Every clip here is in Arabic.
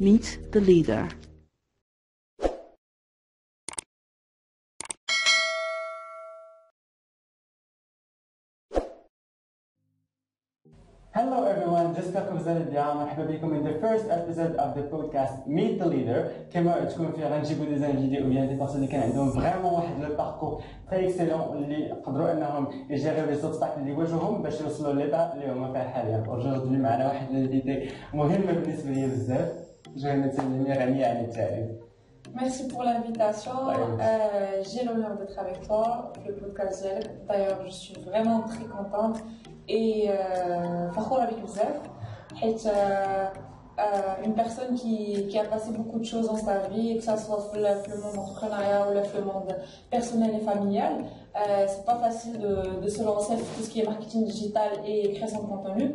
Meet the leader. Hello everyone, Jessica Kozan الدعاء مرحبا بكم in the first episode of the podcast Meet the Leader كما تكون فيه غنجيبوا دي زانفيديو ديال دي بارسون اللي كان عندهم فريمون واحد لو باركور تري اكسلون اللي قدروا انهم يجيريو لي زوبستاكل اللي واجههم باش يوصلوا ليطا اللي هما فيها حاليا اجوردي معنا واحد ليدي مهمه بالنسبه لي بزاف J'ai notre lumière amie à Merci pour l'invitation. Euh, j'ai l'honneur d'être avec toi, le podcast D'ailleurs, je suis vraiment très contente et euh, fakhoura avec vous. Euh, une personne qui, qui, a passé beaucoup de choses dans sa vie, que ce soit le monde entrepreneurial ou le monde personnel et familial, euh, c'est pas facile de, de, se lancer dans tout ce qui est marketing digital et création de contenu.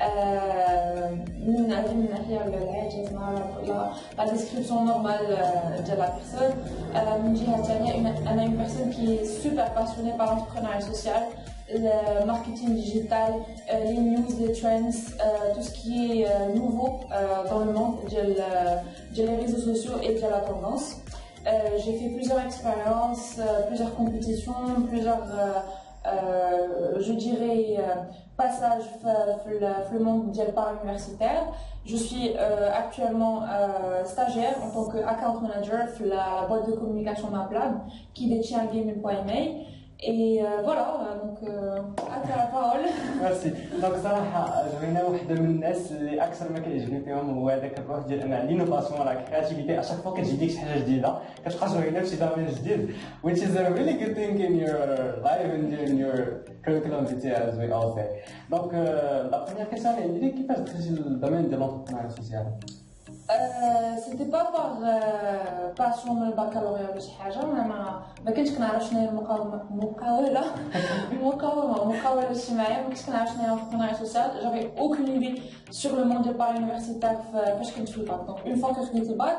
Euh, la هذه من euh, de la personne. ما personne. ولا لا ديسكريبسيون normal de la personne le marketing digital, euh, les news, les trends, tout ce qui est nouveau dans le monde des réseaux sociaux et de la tendance. j'ai fait plusieurs expériences, plusieurs compétitions, plusieurs euh, je dirais, euh, passage le monde mondial par universitaire. Je suis euh, actuellement stagiaire en tant account manager de la boîte de communication MapLab qui détient Gaming.ma. اي فوالا دونك اتى باول ميرسي دونك صراحه جرينا وحده من الناس اللي اكثر ما كيعجبني فيهم هو هذاك الروح ديال ان لينوفاسيون راك كرياتيفيتي اشاك فوا كتجيك شي حاجه جديده كتلقى جرينا فشي دومين جديد which is a really good thing in your life and in your curriculum vitae as we all say دونك لا بروميير كيسيون اللي عندي كيفاش دخلتي للدومين ديال لونتربرونور سوسيال سيتي با باغ من البكالوريا ولا شي حاجه انا ما ما كنتش كنعرف شنو هي المقاومه المقاوله المقاومه المقاوله الاجتماعيه ما كنتش كنعرف شنو هي القناعه السوسيال جافي اوكون ايدي سور لو موند بار يونيفرسيتير فاش كنت في الباك دونك اون فوا كو خديت الباك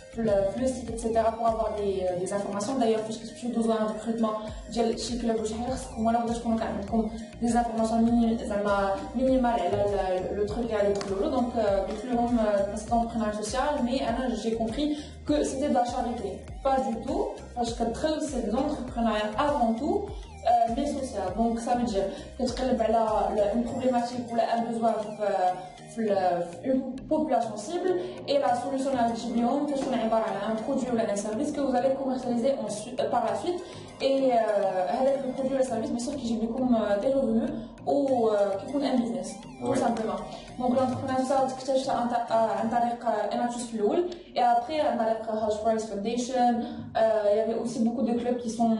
le, le site, etc. pour avoir des, euh, informations. D'ailleurs, puisque tu besoin un recrutement, chez Club moi, là, je compte comme des informations minimales, le truc le l'écolo. Donc, le monde c'est l'entrepreneuriat social, mais j'ai compris que c'était de la charité. Pas du tout, parce que c'est de l'entrepreneuriat avant tout. Euh, mais social. Donc ça veut dire que tu as ben une problématique ou un besoin euh, une population cible et la solution à la que un produit ou un service que vous allez commercialiser euh, par la suite et avec euh, le produit ou le service bien sûr qui j'ai euh, des revenus ou qui un business tout simplement donc l'entrepreneur ça تكتشف un طريق NHS الأول et après un طريق House Price Foundation il y avait aussi beaucoup de clubs qui sont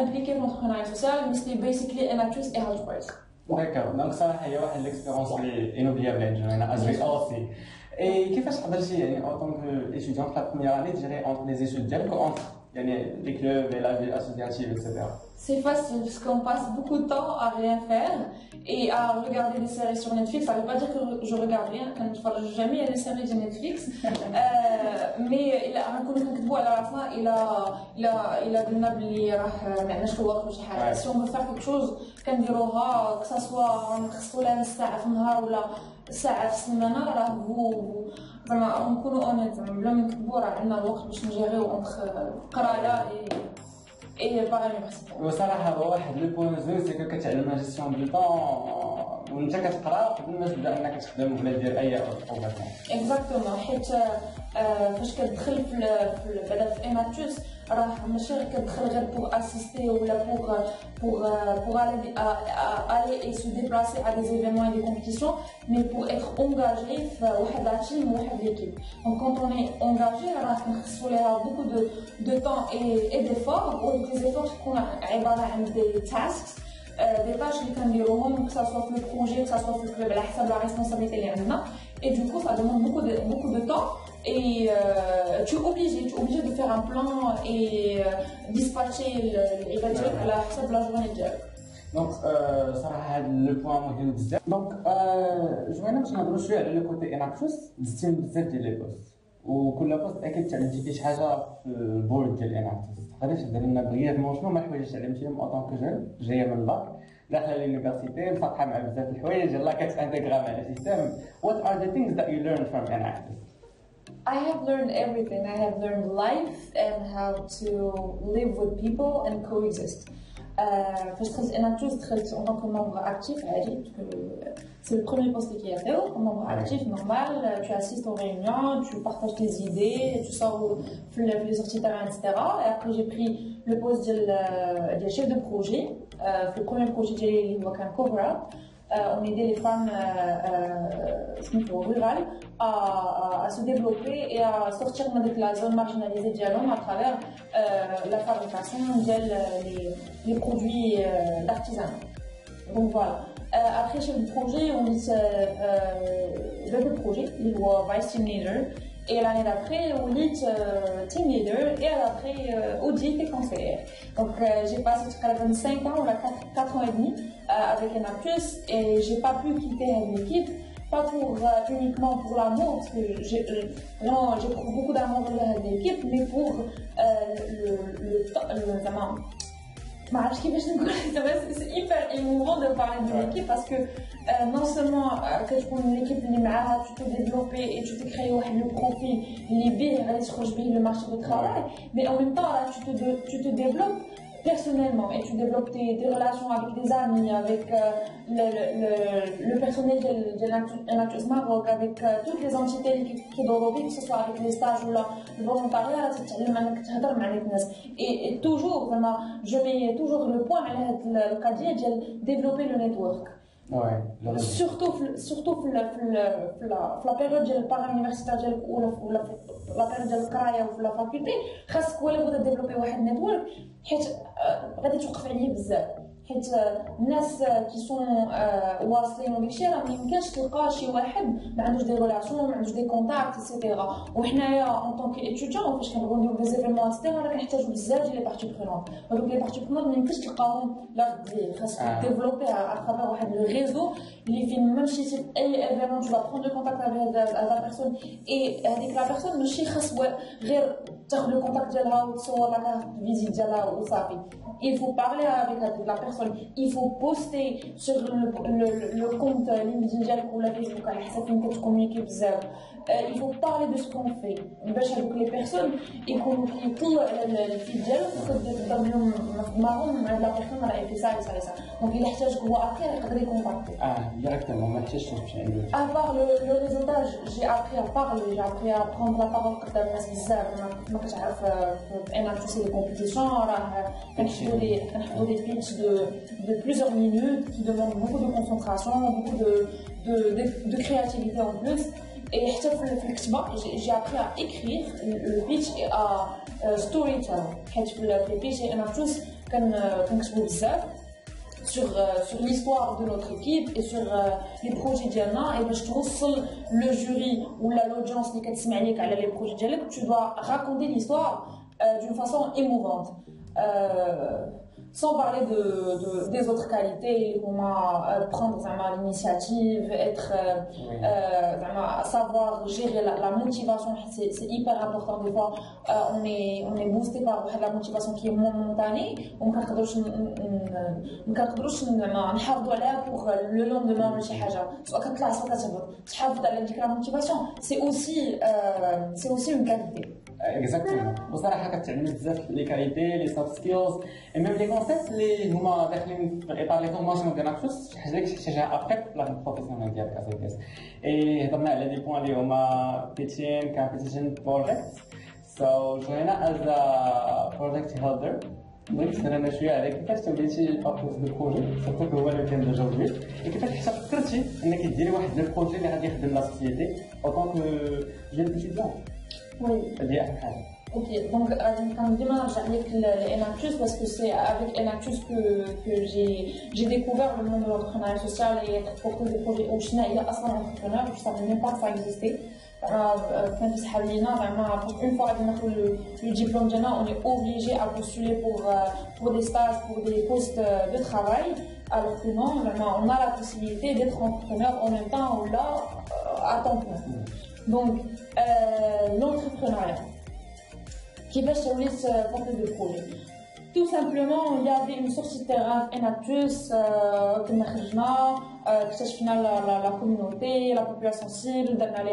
impliqués dans l'entrepreneuriat social mais c'était basically NHS et House Price D'accord, donc ça c'est une expérience inoubliable, suis Aussi. Et qu'est-ce que vous avez en tant qu'étudiante la première année, entre les étudiants, entre les clubs et la vie associative, etc. c'est facile parce qu'on passe beaucoup de temps à rien faire et à regarder des séries sur Netflix. Ça ne veut pas dire que je regarde rien, je ne jamais les séries de Netflix. Euh, mais راح نكونوا كنكذبوا على راسنا الى الى الى قلنا بلي راه ما عندناش الوقت ولا شي حاجه سي اون فيغ كيك شوز كنديروها كساسوا نخصو لها نص ساعه في النهار ولا ساعه في السيمانه راه هو زعما نكونوا اونيت زعما بلا ما نكذبوا راه عندنا الوقت باش نجيريو اونتخ قرايه اي باغي وصراحه هو واحد لو بون زوين سي كتعلم جيستيون دو طون وانت كتقرا قبل ما تبدا انك تخدم ولا دير اي بروغرام اكزاكتومون حيت آه، فاش كتدخل في بعدا في اناتوس on ne suis que en de faire pour assister ou euh, pour euh, aller et se déplacer à des événements et des compétitions, mais pour être engagé dans euh, la team ou dans l'équipe. Donc, quand on est engagé, on a beaucoup de temps et d'efforts. Ou les efforts, c'est qu'on a des tasks, des tâches qui sont que ce soit le projet, que ce soit le club, la responsabilité est en de Et du coup, ça demande beaucoup beaucoup de temps. et euh, tu es obligé, tu es obligé de faire un plan et euh, dispatcher le l'évangile à la fin de la journée. دونك صراحه هذا لو بوان مهم بزاف دونك جوينا باش نهضروا شويه على لو كوتي اناكشوس دزتي بزاف ديال لي بوست وكل بوست اكيد تعلمتي فيه شي حاجه في البورد ديال اناكشوس تقدري تهضري لنا بريفمون شنو ما الحوايج اللي تعلمتيهم اون كو جون جايه من الباك داخله لونيفرسيتي مصطحه مع بزاف الحوايج يلاه كتانتيغرا مع السيستم وات ار ذا ثينكس ذات يو ليرن فروم اناكشوس J'ai appris tout, j'ai appris la vie et comment vivre avec les gens et coexister. coexist. Euh, en tant que membre actif, c'est le premier poste qui est fait. En membre actif, normal, euh, tu assistes aux réunions, tu partages tes idées, tu sors tu les sorties terrain, etc. Et après, j'ai pris le poste de chef de projet. Euh, le premier projet, j'ai eu un cover-up on aidait les femmes rurales à, à, se développer et à sortir de la zone marginalisée de à travers la fabrication des produits d'artisanat. Donc voilà. après, chez le projet, on dit euh, le projet, il Vice Teenager et l'année d'après, on lit team leader et après, audit et conseiller. Donc, j'ai passé jusqu'à 25 ans, on a 4, ans et demi avec plus. et j'ai pas pu quitter une équipe, pas pour, uniquement pour l'amour, parce que j'ai, beaucoup d'amour pour l'équipe, mais pour le, temps bah, c'est hyper émouvant de parler de l'équipe parce que euh, non seulement euh, tu prends une équipe tu te développes et tu te crées le profil, les billes, le marché du travail, mais en même temps tu, tu te développes personnellement et tu développes tes, relations avec des amis, avec euh, le, le, le, personnel de, de l'Actus Maroc, avec euh, toutes les entités qui, qui doivent que ce soit avec les stages ou là, le volontariat, et, et toujours, vraiment, je mets toujours le point à le, de de développer le network. سورتو سورتو في في لا بيريود ديال الباغ يونيفرسيتير ديالك ولا ولا في لا بيريود ديال القرايه ولا لا فاكولتي خاصك ولا بغيتي ديفلوبي واحد النيتورك حيت غادي توقف عليه بزاف حيت الناس كي سون آه، واصلين وداك الشيء راه ميمكنش تلقى شي واحد ما عندوش دي غولاسيون ما عندوش دي كونتاكت ايتترا وحنايا اون طونك ايتيديون فاش كنبغيو نديرو دي زيفيمون ايتترا راه كنحتاجو بزاف ديال لي بارتي برونون هادوك لي بارتي برونون ميمكنش تلقاهم لا غد خاصك ديفلوبي على ترافير واحد الريزو les films même si vraiment tu vas prendre contact avec la personne et euh, avec la personne mais faire le contact de la ou la visite de ou il faut parler avec la personne il faut poster sur le, compte euh, LinkedIn ou la Facebook c'est une compte euh, il faut parler de ce qu'on fait. Mais avec les personnes, et qu'on tout euh, le fidèle, c'est de devenir marron, mais la personne a fait ça et ça et ça. Donc il y a un après, il les contacter. Ah, directement, Mathieu tâche, c'est bien. À part le, le j'ai appris à parler, j'ai appris à prendre la parole quand elle m'a fait ça. Moi, j'ai appris à faire des compétitions, je fais des pitchs de, de plusieurs minutes qui demandent beaucoup de concentration, beaucoup de, de créativité en plus. Et حتى في الكتابة j'ai appris à écrire le pitch et à euh, story tell حيت في البيتش انا tous le بزاف euh, sur, euh, sur l'histoire de notre équipe et sur les projets ديالنا et باش ben, توصل le jury ou l'audience qui كتسمع عليك على les projets ديالك tu dois raconter l'histoire d'une façon émouvante sans parler de, des autres qualités, comment euh, prendre l'initiative, être, euh, euh, savoir gérer la, motivation, c'est, hyper important. Des fois, on, est, on est boosté par la motivation qui est momentanée, on ne peut pas pour le lendemain, soit la motivation. C'est aussi, euh, c'est aussi une qualité. اكزاكتومون وصراحه كتعلم بزاف لي كاليتي لي سوفت سكيلز ميم لي كونسيبت لي هما داخلين في اطار لي فورماسيون ديالك فاش شي حاجه اللي كتحتاجها ابخي في البلان بروفيسيونيل ديالك اسي بيس اي هضرنا على لي بوان اللي هما بيتين كابيتيشن بروجيكت سو جوينا از بروجيكت هيلدر بغيت نسالنا شويه على كيفاش توليتي الباركوز دو بروجي سورتو هو اللي كان ديجا وجدي كيفاش حتى فكرتي انك ديري واحد البروجي اللي غادي يخدم لا سوسيتي او كونك جون اتيديون Oui. Euh, ok, donc Radium avec l'ENACTUS parce que c'est avec l'ENACTUS que, que j'ai découvert le monde de l'entrepreneuriat social et beaucoup de projets au Chine. Il y a assez d'entrepreneurs, je ne savais même pas que ça existait. Euh, euh, une fois qu'on a le diplôme, on est obligé à postuler pour, pour des stages, pour des postes de travail. Alors que non, on a la possibilité d'être entrepreneur en même temps là à temps plein. Mm. Donc, euh, l'entrepreneuriat, qui va sur les portes euh, de projet. Tout simplement, il y avait une source de terrain, une actrice, que la, la, communauté, la population cible, on a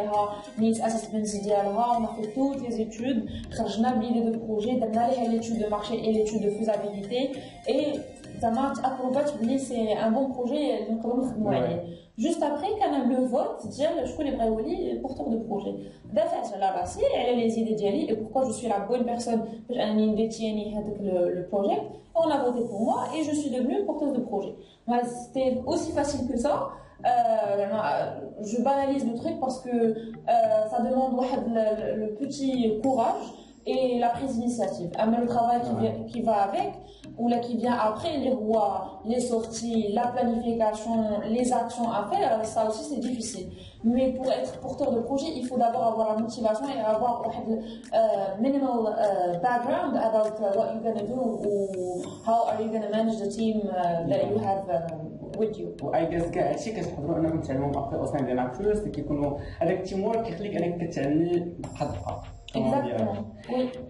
fait toutes les études, on a l'idée de projet, on a l'étude de marché et l'étude de faisabilité ça marche à ah, c'est un bon projet donc comment ouais. juste après quand même le vote dire je connais les Oli porteur de projet d'ailleurs là bas passé elle les idées d'Yali et pourquoi je suis la bonne personne j'ai une détienne avec le, le projet on a voté pour moi et je suis devenue porteur de projet c'était aussi facile que ça euh, je banalise le truc parce que euh, ça demande le, petit courage et la prise d'initiative. Ah, le travail qui, va avec, ou là qui vient après les rois, les sorties, la planification, les actions à faire, ça aussi c'est difficile. Mais pour être porteur de projet, il faut d'abord avoir la motivation et avoir un euh, minimal euh, background about euh, what you're going to do or how are you going to manage the team that you have um, with you.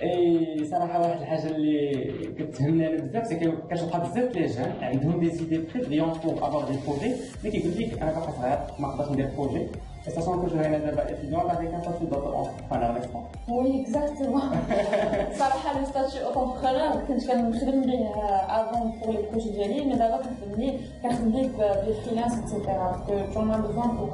اي صراحه واحد الحاجه اللي كتهمني انا بزاف سي كتلقى بزاف الجهل عندهم دي زيدي بريليون بور افوار دي بروجي مي كيقول لك انا باقي صغير ما نقدرش ندير بروجي سachant que je viens d'être étudiante avec un statut d'entrepreneur, n'est-ce pas Oui, exactement. صراحة لو ستاتيو اونتربرونور كنت كنخدم به افون بور لي بروجي ديالي مي دابا كنخدم به كنخدم ليه بالفريلانس اكسيتيرا باسكو تو ما بوزون بوغ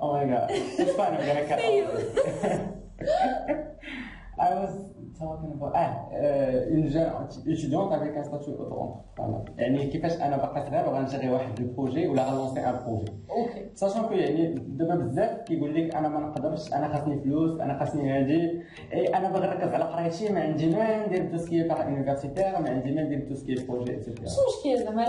Oh my god. It's fine, I'm gonna cut I was اون جون ah, euh, étudiante avec un statut auto-entrepreneur يعني كيفاش انا باقا صغير وغنجري واحد البروجي ولا غنلونسي ان بروجي اوكي ساشون كو يعني دابا بزاف كيقول لك انا ما نقدرش انا خاصني فلوس انا خاصني هادي اي انا باغي نركز على قرايتي ما عندي ما ندير تو سكي باغ يونيفرسيتير ما عندي ما ندير تو سكي بروجي اتسيتيرا شنو المشكل زعما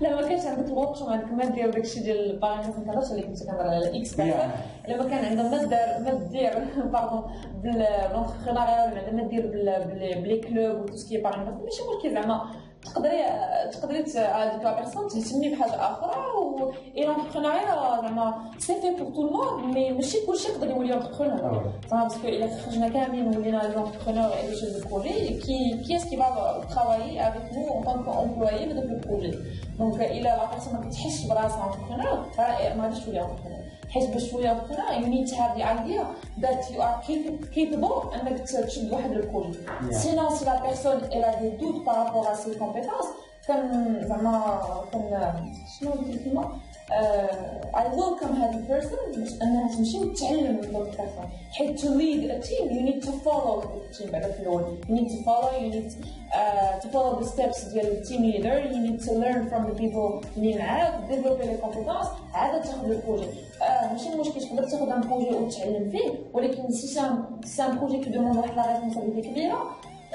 لا ما كانش عندك الوقت وما عندك ما دير داكشي ديال باغي ما كنهضرش اللي كنت كنهضر على الاكس الا كان عندك ما دار ما دير باردون بالونتربرونيا ما دير دير بلي كلوب وتو سكي باغ باغي ماشي مركز زعما تقدري تقدري هذيك لا بيرسون تهتمي بحاجه اخرى و اي لونتربرونيا زعما سي في بور تو الموند مي ماشي كلشي يقدر يولي اونتربرونور آه. زعما باسكو الا خرجنا كاملين ولينا لي اونتربرونور اي شيف دو بروجي كي كي اسكي فا ترافايي افيك نو اون طونك امبلويي في داك البروجي دونك الا لا بيرسون ما كتحسش براسها اونتربرونور ما غاديش تولي اونتربرونور حيت بشويه بقنا يعني you هاد the idea يو ار are capable انك تشد واحد الكول سينو سي لا بيرسون الا دي دوت بارابور ا سي كومبيتونس كان زعما كان شنو كيما I welcome هذه البيرسون باش انها تمشي وتتعلم من دوك البيرسون حيت to lead a team you need to follow the team بعدا في الاول you need to follow you need uh, to follow the steps ديال التيم leader you need to learn from the people اللي معاك ديفلوبي لي كومبيتونس عاد تاخذ البروجي آه ماشي مشكل تقدر تاخذ ان بروجي وتتعلم فيه ولكن سي سان سان بروجي كي دوموند واحد لا ريسبونسابيلتي كبيره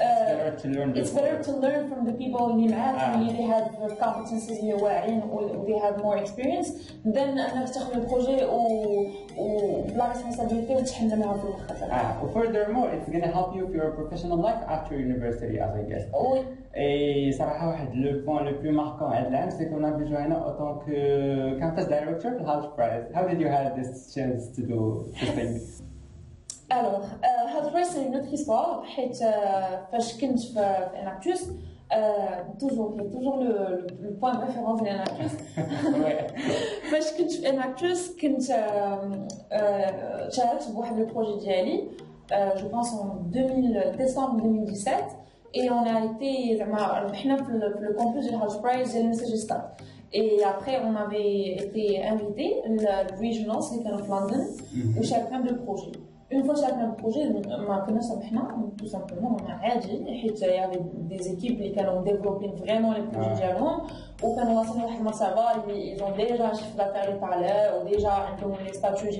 uh, better to learn. Uh, it's better to learn from the people اللي معاك اللي they have competencies اللي واعرين و they have more experience than انك تاخذ البروجي furthermore it's gonna help you for your professional life after university as I guess. وي. اي صراحه واحد le plus marquant. بلو ماركون c'est العام سي كون افي جوينا او que campus director, في الهاوس برايز. How did you have this chance to do this thing? Alors, euh, c'est une autre histoire. parce que je suis en actus. toujours, toujours le, point de référence de l'actus. Quand je en actus, j'ai euh, euh le projet de euh, je pense en 2010 décembre 2017. Et on a été, dans le, le campus de Hotspray, et après on avait été invité, le regional, c'était en London, au mm-hmm. chef de projet une fois chacun un projet, euh, tout simplement, on a euh, il y avait des équipes qui ont développé vraiment les projets diamants, ou quand on ils ont déjà un chiffre d'affaires parlent, parler, ou déjà un peu les statuts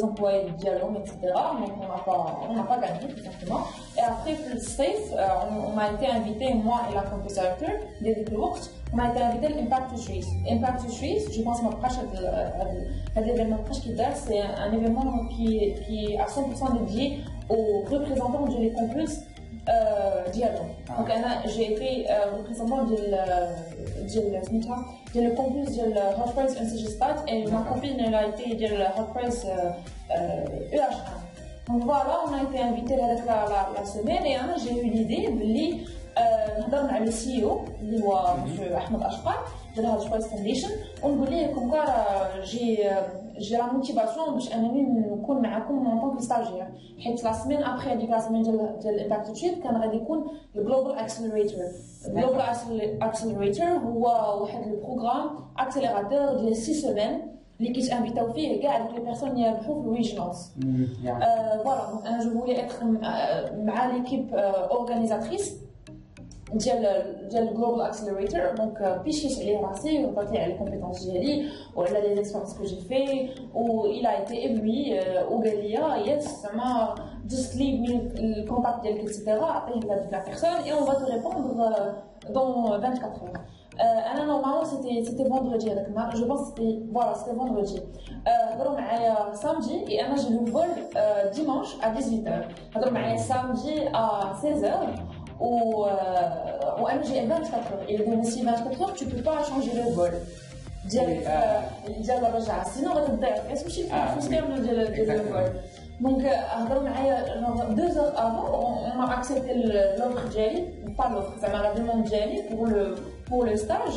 ont employés de dialogue, etc. Donc on n'a pas, pas gagné, tout simplement. Et après, plus safe, euh, on, m'a été invité, moi et la compétiteur, des développeurs on m'a été invité à l'Impact Swiss. Impact Swiss, je pense, mon euh, euh, euh, de, proche qui c'est un événement qui, est à 100% dédié aux représentants du campus Complots. donc, j'ai été représentante de, campus la de Les de la Hot et ma copine, a été de la Hot Press Uh. Donc voilà, on a été invité la semaine et hein, j'ai eu l'idée de lire. هضرنا على السي او اللي هو احمد اشقر ديال هاد شويس فونديشن ونقول ليه كوم جي جي لا موتيفاسيون باش انني نكون معاكم اون طونك ستاجير حيت لا سيمين ابخي هذيك لا سيمين ديال ديال الامباكت تشيت كان غادي يكون الجلوبال اكسلريتور الجلوبال اكسلريتور هو واحد البروغرام اكسلراتور ديال سي سيمين اللي كيت انفيتاو فيه كاع دوك لي بيرسون يربحو في الويجنونس فوالا دونك انا جو فولي اتر مع ليكيب اورغانيزاتريس euh, le Global Accelerator, donc puis euh, les racines, on peut dire les compétences a ou a des expériences que j'ai fait, ou il a été ébloui, ou il a justement ça m'a le contact, etc. Après, il a dit la personne et on va te répondre euh, dans 24 heures. Euh, normalement, c'était, vendredi avec moi. Je pense que c'était, voilà, c'était vendredi. Alors, euh, samedi et moi, j'ai le vol euh, dimanche à 18h. Alors, on samedi à 16h au, euh, MGM 24 heures. Et le domicile 24 heures, tu ne peux pas changer le vol. Dire, oui, euh, dire la رجعة sinon غادي تضيع كاس ماشي في le vol. Donc, euh, euh deux heures avant, on, m'a accepté l'offre Jelly, pas l'offre, ça m'a demandé demande Jelly pour le, pour le stage.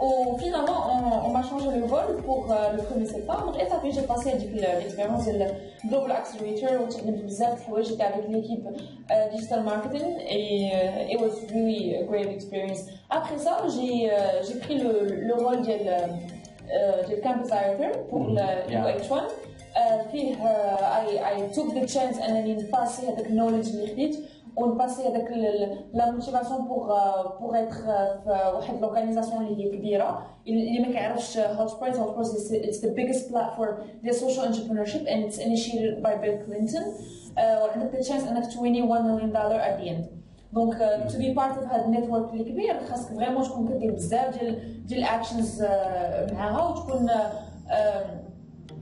Oh, finalement, on, m'a changé le rôle pour euh, le 1er septembre. Et après j'ai passé l'expérience de Global Accelerator, où j'étais avec l'équipe euh, Digital Marketing et euh, it was really a great experience. Après ça, j'ai pris le, rôle de, Campus Director pour mm le H1. فيه I, I took the chance j'ai fait the knowledge اللي اون باسي هذاك لا موتيفاسيون بوغ بوغ اتر في واحد لورغانيزاسيون اللي هي كبيره اللي ما كيعرفش هوت سبريت هوت سبريت اتس ذا بيجست بلاتفورم ديال سوشيال انتربرينورشيب اند اتس انيشيتد باي بيل كلينتون وعندك تشانس انك تويني 1 مليون دولار ات ذا اند دونك تو بي بارت اوف هاد النيتورك اللي كبير خاصك فريمون تكون كدير بزاف ديال ديال الاكشنز euh, معاها وتكون uh,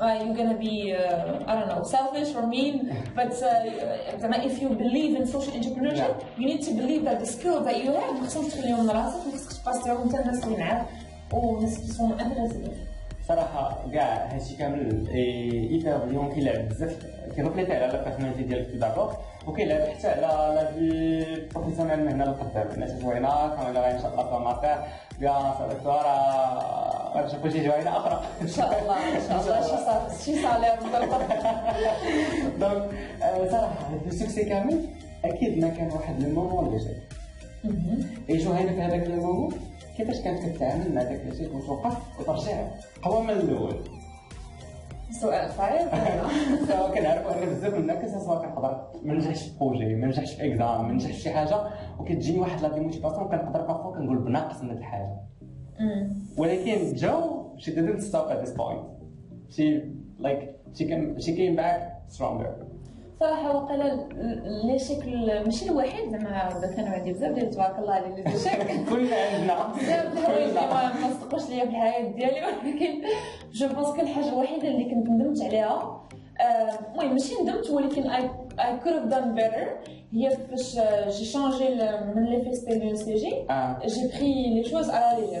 you're gonna be I don't know selfish or mean. But if you believe in social entrepreneurship, you need to believe that the skills that you have ما خصهمش تخليهم لراسك ما خصكش تباسطيهم انت الناس اللي معاك والناس اللي يكونوا انترستد صراحه كاع هادشي كامل ايفيرليون كيلعب بزاف كيرفليتي على لا بيرسوناليتي ديالك في دابور وكيلعب حتى على لا في بروفيسيونيل من هنا لقدام الناس زوينه كامل ان شاء الله فما تاع بيان سا باش باش يجيو هنا اخرى ان شاء الله ان شاء الله شي صالير دونك صراحه هذا السوكسي كامل اكيد ما كان واحد المومون اللي جاي اي هنا في هذاك المومون كيفاش كانت كتعامل مع ذاك الشيء وتوقف وترجع قوى من الاول سؤال صعيب سواء كنعرفوا ان بزاف من الناس سواء كنحضر ما نجحش في بروجي ما نجحش في اكزام ما نجحش في شي حاجه وكتجيني واحد لا ديموتيفاسيون كنقدر بارفو كنقول بناقص من الحاجه ولكن mm. جو she didn't stop at this point she like she came she came back stronger صراحه وقال لي شكل ماشي الوحيد زعما كانوا عندي بزاف ديال تبارك الله على لي شكل كلنا عندنا بزاف ديال الحوايج ما صدقوش ليا في الحياه ديالي ولكن جو بونس كان الحاجه الوحيده اللي كنت ندمت عليها آه، المهم آه ماشي ندمت ولكن اي اي كود هاف دان بيتر هي فاش جي شانجي من لي فيستيفال سي جي جي بري لي شوز على لي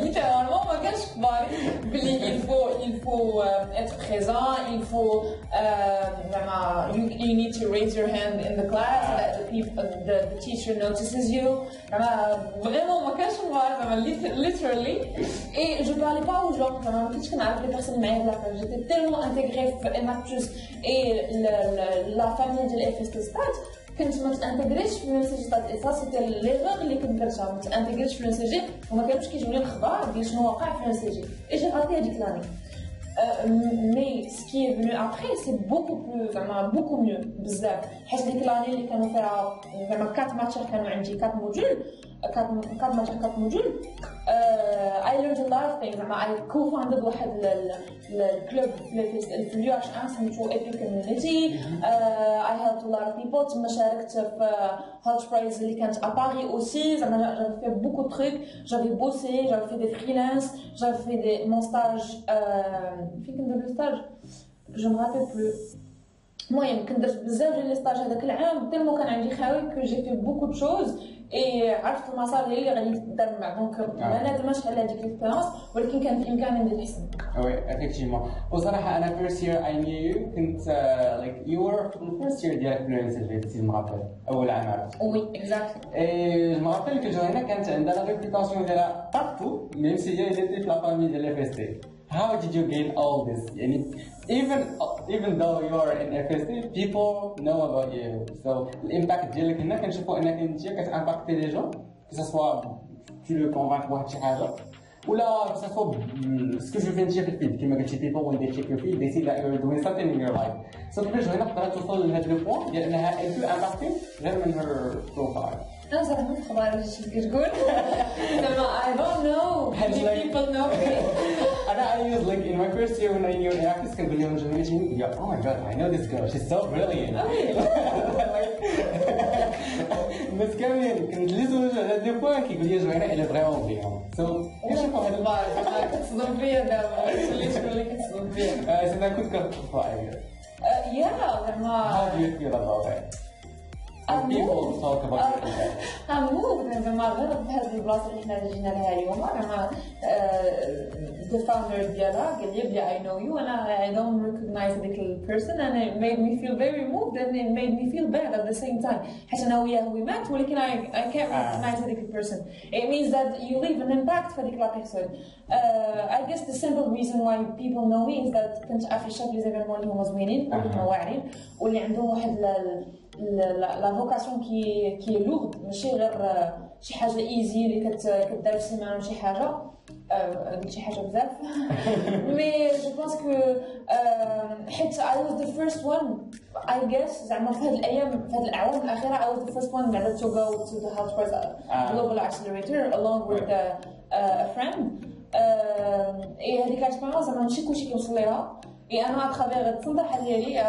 littéralement, il faut, il faut euh, être présent, il faut, euh, vraiment. you, need to raise your hand in the class that the, uh, the, teacher notices you. Et je parlais pas aux gens, ce les personnes j'étais tellement intégrée, et la famille de l'FST كنت ما تانتغريش في المنسجي تاع الاطار سيتي ليغور اللي كنت درتها ما تانتغريش في المنسجي وما كانوش كيجوني الاخبار ديال شنو واقع في المنسجي اي جي غاتي هذيك لاني مي سكي فينو ابري سي بوكو بلو زعما بوكو ميو بزاف حيت ديك لاني اللي كانوا فيها زعما كات ماتشات كانوا عندي كات موديل كانت ماجا كانت موجود اي ليرند ا لوت اوف ثينجز زعما اي كو فاوندد واحد الكلوب في اليو اش ان سميتو ايبي كوميونيتي اي هيلب ا لوت اوف بيبل تما شاركت في هوت برايز اللي كانت اباري اوسي زعما جافي euh, في بوكو تخيك جافي بوسي جافي في دي فريلانس جافي في دي مون ستاج فين كنت ندير ستاج جو مغابي بلو المهم درت بزاف ديال لي ستاج هذاك العام تيمو كان عندي خاوي كو جي في بوكو تشوز إيه، عرفت المسار اللي غادي ندار مع دونك ما ندمش على هذيك الكونفيرونس ولكن كان في امكاني ندير احسن آه، وي افيكتيفمون وصراحه انا فيرست يير اي نيو يو كنت لايك يو ور الفيرست يير ديال فلوينس اللي سي المغرب اول عام عرفت وي اكزاكتلي المغرب اللي كنت هنا كانت عندها لا ريبيتاسيون ديالها بارتو ميم سي جاي جاتي في لا فامي ديال اف اس تي How did you gain all this؟ يعني even even though you're in FSC, people know about you. So l'impact ديالك هنا كنشوفوا انك انت كتامباكتي لي جون que ce soit tu le convaincs بواحد شي حاجه ولا que ce soit hmm, ce que je viens de dire feed كما قلتي people when they check your feed they see that you're doing something in your life. So كيفاش هنا قدرت توصل لهذا her profile. انا I don't know people know me and I was like, in my first year when I knew an actress can be on generation, yeah, oh my god, I know this girl, she's so brilliant. بس كمان يعني كنت لازم دي فوا كيقول لي جمعنا الى فريمون فيهم سو كنشوف واحد البار كتصدم بيا دابا اللي شغل كتصدم بيا انا كنت كنت يا زعما people talk about movement مع غرض هذه البلاصه اللي in Algeria. لها اليوم the founder of قال لي Libya, I know you and I don't recognize the person and it made me feel very moved and it made me feel bad at the same time حيت انا وياه we met ولكن I, I can't ah. recognize the person it means that you leave an impact for the person uh, I guess the simple reason why people know me is that كنت عارفه الشاب اللي زمان هو مزوينين ولا واعرين واللي عندهم واحد لا فوكاسيون كي كي لورد ماشي غير شي حاجه ايزي اللي كدار في سيمانه ولا شي حاجه قلت شي حاجه بزاف مي جو بونس كو حيت اي واز ذا فيرست وان اي جيس زعما في هذه الايام في هذه الاعوام الاخيره اي واز ذا فيرست وان بعدا تو جو تو ذا هاوس برايس جلوبال اكسلريتور along with uh, uh, a friend um, هذيك إيه، الاكسبيرونس زعما ماشي كلشي كيوصل ليها Et انا اتخبر الصندحه ديالي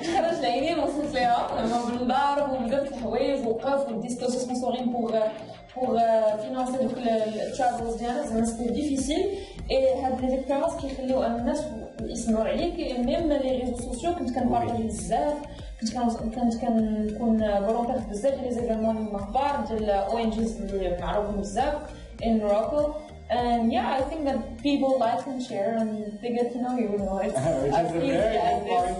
خرج العينين وصلت ليها بالمضارب ودرت الحوايج وقف وديت سيسمون صغيرين بوغ بوغ فينونسي دوك التشارجز ديالنا زعما سيتي ديفيسيل اي هاد لي زيكسبيرونس كيخليو ان الناس يسمعوا عليك ميم لي ريزو سوسيو كنت كنبارطاجي بزاف كنت كنت كنكون فولونتير بزاف لي زيفينمون المخبار ديال او ان جيز اللي معروفين بزاف ان روكو And yeah, I think that people like and share and they get to know you, you know. It's, Which is a very good point.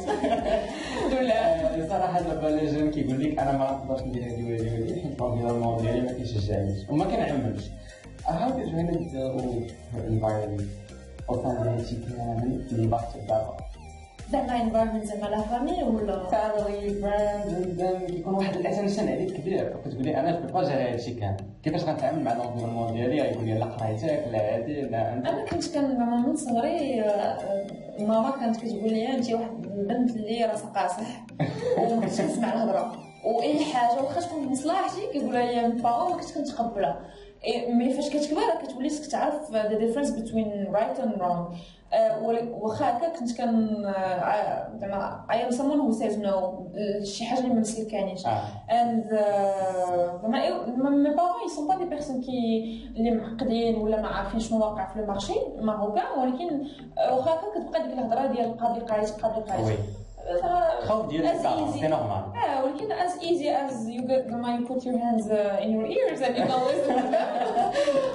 الحمد لله. صراحة لبالي جن كيقول لك أنا ما نقدرش ندير هذه وهذه وهذه الفورميلا الماضية اللي ما كيشجعنيش وما كنعملش. How did you handle the environment of anxiety and the impact of that? دابا انفايرمنت زعما لا فامي ولا فامي فريند كيكون واحد الاتنشن عليك كبير كتقولي انا في الباج على هادشي كان كيفاش غنتعامل مع لونفيرمون ديالي غيقول لي لا قرايتك لا هادي لا انا كنت كان ماما من صغري آه، ماما كانت كتقول لي انت واحد البنت اللي راسها قاصح ومكنتش آه، كنسمع الهضره واي حاجه واخا تكون بمصلحتي كيقولها لي من بابا ما كنتقبلها إيه، مي فاش كتكبر كتولي كتعرف ذا ديفرنس بين رايت اند رونغ واخا هكا كنت كن آه، زعما اي ام سمون هو سيز نو شي حاجه اللي ما مسلكانيش اند آه. آه، زعما مي بارون سون با دي بيرسون كي اللي معقدين ولا ما عارفين شنو واقع في المارشي ماروكان ولكن واخا هكا كتبقى ديك الهضره ديال قاضي قايت قاضي قايت الخوف ديالك نورمال اه ولكن as easy as you get ما you put your hands uh, in your ears and you don't listen to them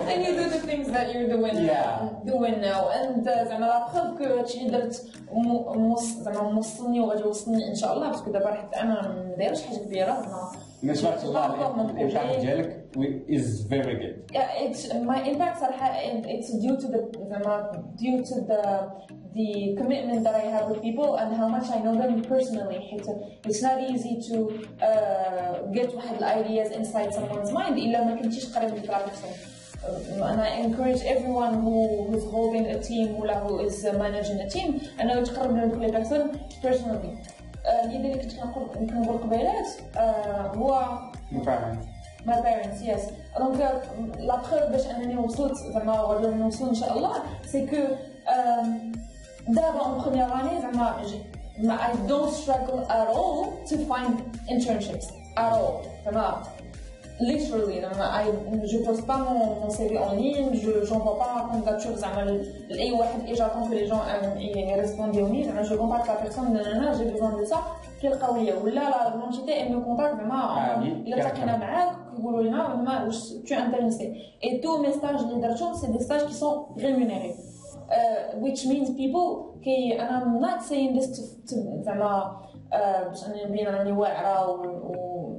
and you do the things that you're doing yeah. doing now uh, and uh, زعما لا بروف كو هادشي درت زعما موصلني وغادي يوصلني ان شاء الله باسكو دابا حتى انا ما دايرش حاجه كبيره زعما Mismatch impact gelic is very good. Yeah, it's my impacts are it's due to the, the due to the the commitment that I have with people and how much I know them personally. It's not easy to uh, get واحد ideas inside someone's mind إلا ما كنتيش قريب uh, And I encourage everyone who's holding a team, who is managing a team, and I would recommend personally. اللي آه، اللي كنت كنقول كنقول قبيلات آه، هو ماي بيرنتس يس دونك لا بخير باش انني وصلت زعما ولا نوصل ان شاء الله سي كو آه، دابا اون بروميير اني زعما I don't struggle at all to find internships at all. تمام literally je pose pas mon, CV en ligne je n'envoie pas candidature et j'attends que les gens répondent je la personne j'ai besoin de ça me contacte et tous mes stages اللي sont des stages qui sont rémunérés which means les gens... I'm not saying this to زعما باش انا نبين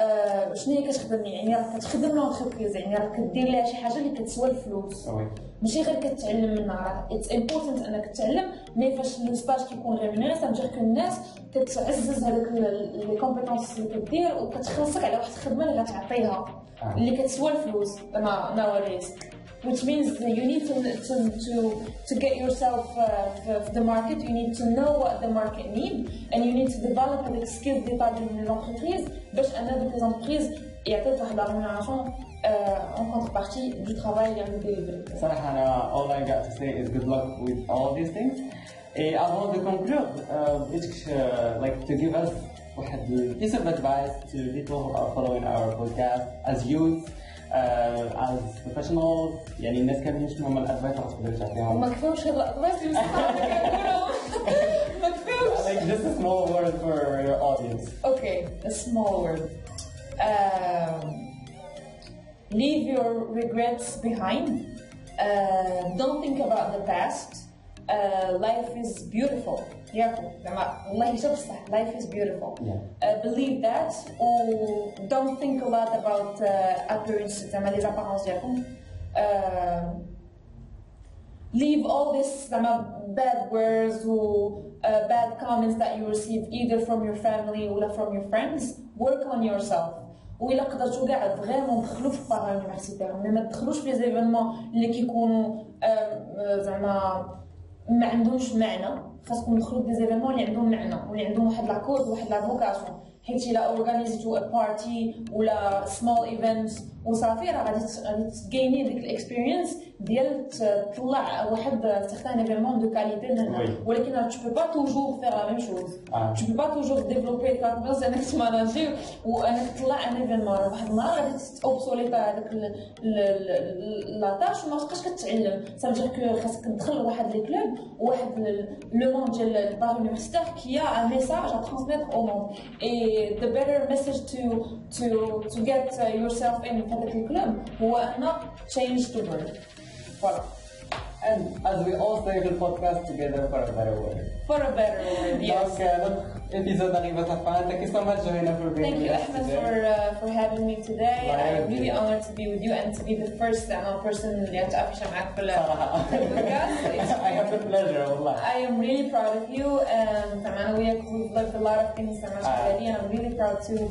آه شنو هي كتخدم يعني راه كتخدم لونتربريز يعني راه كدير لها شي حاجه اللي كتسوى الفلوس ah ماشي غير كتعلم منها راه اتس امبورتنت انك تعلم مي فاش لو سباج كيكون ريمونيري سامجير كو الناس كتعزز هذاك لي كومبيتونس اللي كدير وكتخلصك على واحد الخدمه اللي غتعطيها ah اللي كتسوى الفلوس زعما نواليز which means you need to, to, to, to get yourself uh, the market, you need to know what the market needs, and you need to develop the skills d'état d'une entreprise, باش أن les entreprises يعطيك rémunération euh, en contrepartie du travail اللي عم ديري So أنا all I got to say is good luck with all these things. Et avant de conclure, uh, it's, uh, like to give us a piece of advice to people who are following our podcast as youth از بروفيشنال يعني الناس كانوا يمشوا هم الادفايسرز في الشركه ما كفاوش هذا ما كفاوش like just a small word for your audience okay a small word um, leave your regrets behind uh, don't think about the past uh, life is beautiful ياكو زعما والله جا الصح life is beautiful yeah. uh, believe that و don't think a lot about uh, appearance زعما لي زابارونس ديالكم leave all this زعما bad words و uh, bad comments that you receive either from your family ولا from your friends work on yourself وإلا قدرتو كاع فريمون دخلوا في باغ يونيفرسيتير مي ما تدخلوش في زيفينمون اللي كيكونوا زعما ما عندهمش معنى خاصكم تدخلوا دي زيفينمون اللي عندهم معنى واللي عندهم واحد لاكوز واحد لافوكاسيون حيت الا اورغانيزيتو ا بارتي ولا سمول ايفنت وصافي راه غادي غادي تكايني ديك الاكسبيرينس ديال تطلع واحد سيغتان ايفينمون دو كاليتي ولكن تو تو با توجور فيغ لا ميم شوز تو با توجور ديفلوبي كاباس انك تماناجي وانك تطلع ان ايفينمون واحد النهار غادي اوبسوليت هذاك لا تاش وما تبقاش كتعلم سا فجير كو خاصك تدخل لواحد لي كلوب واحد لو مون ديال الدار اليونيفرسيتير كي ان ميساج ا ترونسميتر او مون اي ذا بيتر ميساج تو تو تو جيت يور سيلف ان في هذاك الكلوب هو ان تشينج تو بيرث for, and as we all say, the podcast together for a better world. For a better world, yes. Okay. Episode Thank you so much, Joanna, for being Thank you, Emma, for, uh, for having me today. I'm really honored to be with you and to be the first uh, person in the have معك podcast. I have the pleasure, والله. I am really proud of you. Um, we've looked a lot of things. and I'm really proud to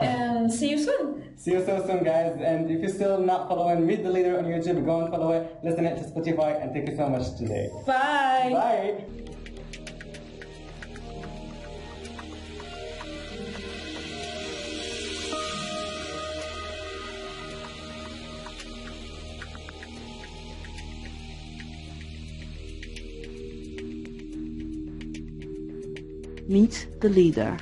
And see you soon. See you so soon, guys. And if you're still not following Meet the Leader on YouTube, go and follow it, listen it to Spotify, and thank you so much today. Bye. Bye. Meet the Leader.